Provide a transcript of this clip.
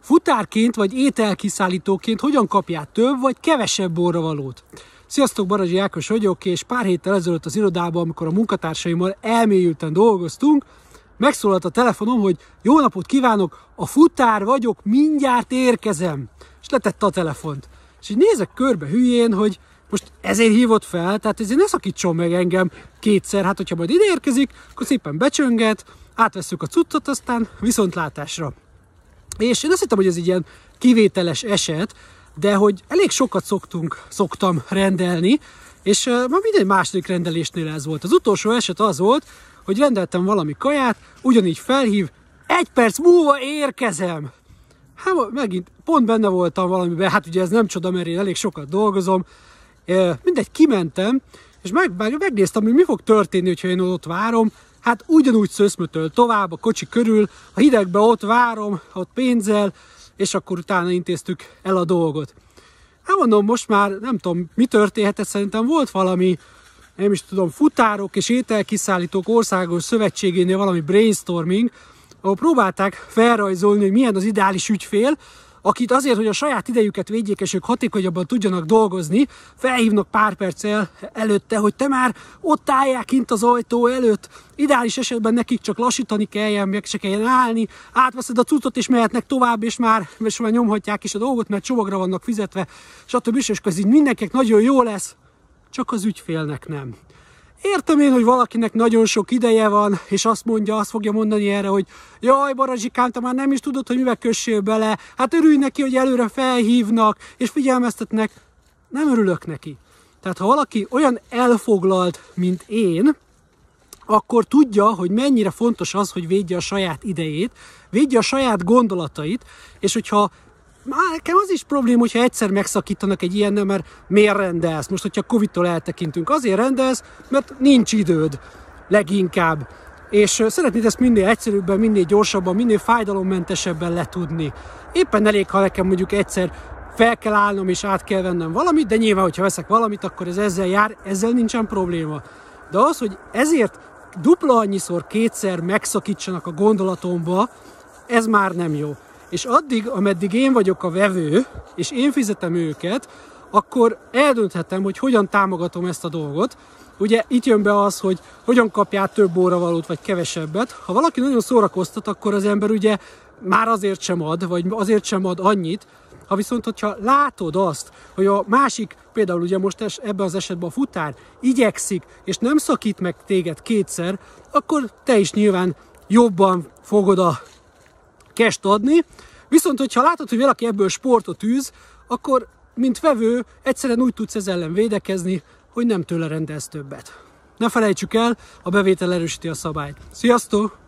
futárként vagy ételkiszállítóként hogyan kapjál több vagy kevesebb borravalót. Sziasztok, Barazsi Ákos vagyok, és pár héttel ezelőtt az irodában, amikor a munkatársaimmal elmélyülten dolgoztunk, megszólalt a telefonom, hogy jó napot kívánok, a futár vagyok, mindjárt érkezem. És letette a telefont. És így nézek körbe hülyén, hogy most ezért hívott fel, tehát ezért ne szakítson meg engem kétszer, hát hogyha majd ide érkezik, akkor szépen becsönget, átveszük a cuccot, aztán viszontlátásra. És én azt hittem, hogy ez egy ilyen kivételes eset, de hogy elég sokat szoktunk, szoktam rendelni, és ma minden második rendelésnél ez volt. Az utolsó eset az volt, hogy rendeltem valami kaját, ugyanígy felhív, egy perc múlva érkezem. Hát megint pont benne voltam valamiben, hát ugye ez nem csoda, mert én elég sokat dolgozom. Mindegy, kimentem, és meg, megnéztem, hogy mi fog történni, hogyha én ott várom. Hát ugyanúgy szöszmötöl tovább a kocsi körül, a hidegbe ott várom, ott pénzzel, és akkor utána intéztük el a dolgot. Hát mondom, most már nem tudom, mi történhetett, szerintem volt valami, nem is tudom, futárok és ételkiszállítók országos szövetségénél valami brainstorming, ahol próbálták felrajzolni, hogy milyen az ideális ügyfél, akit azért, hogy a saját idejüket védjék, és ők hatékonyabban tudjanak dolgozni, felhívnak pár perccel előtte, hogy te már ott állják kint az ajtó előtt, ideális esetben nekik csak lassítani kelljen, meg se kelljen állni, átveszed a cuccot, és mehetnek tovább, és már, és már nyomhatják is a dolgot, mert csomagra vannak fizetve, stb. És így mindenkinek nagyon jó lesz, csak az ügyfélnek nem. Értem én, hogy valakinek nagyon sok ideje van, és azt mondja, azt fogja mondani erre, hogy jaj, Barazsikám, te már nem is tudod, hogy mivel kössél bele, hát örülj neki, hogy előre felhívnak, és figyelmeztetnek. Nem örülök neki. Tehát ha valaki olyan elfoglalt, mint én, akkor tudja, hogy mennyire fontos az, hogy védje a saját idejét, védje a saját gondolatait, és hogyha nekem az is probléma, hogyha egyszer megszakítanak egy ilyennel, mert miért rendelsz? Most, hogyha Covid-tól eltekintünk, azért rendelsz, mert nincs időd leginkább. És szeretnéd ezt minél egyszerűbben, minél gyorsabban, minél fájdalommentesebben letudni. Éppen elég, ha nekem mondjuk egyszer fel kell állnom és át kell vennem valamit, de nyilván, hogyha veszek valamit, akkor ez ezzel jár, ezzel nincsen probléma. De az, hogy ezért dupla annyiszor, kétszer megszakítsanak a gondolatomba, ez már nem jó és addig, ameddig én vagyok a vevő, és én fizetem őket, akkor eldönthetem, hogy hogyan támogatom ezt a dolgot. Ugye itt jön be az, hogy hogyan kapjál több óravalót, vagy kevesebbet. Ha valaki nagyon szórakoztat, akkor az ember ugye már azért sem ad, vagy azért sem ad annyit, ha viszont, hogyha látod azt, hogy a másik, például ugye most es, ebben az esetben a futár igyekszik, és nem szakít meg téged kétszer, akkor te is nyilván jobban fogod a kest adni, viszont hogyha látod, hogy valaki ebből sportot űz, akkor mint vevő egyszerűen úgy tudsz ezzel ellen védekezni, hogy nem tőle rendelsz többet. Ne felejtsük el, a bevétel erősíti a szabályt. Sziasztok!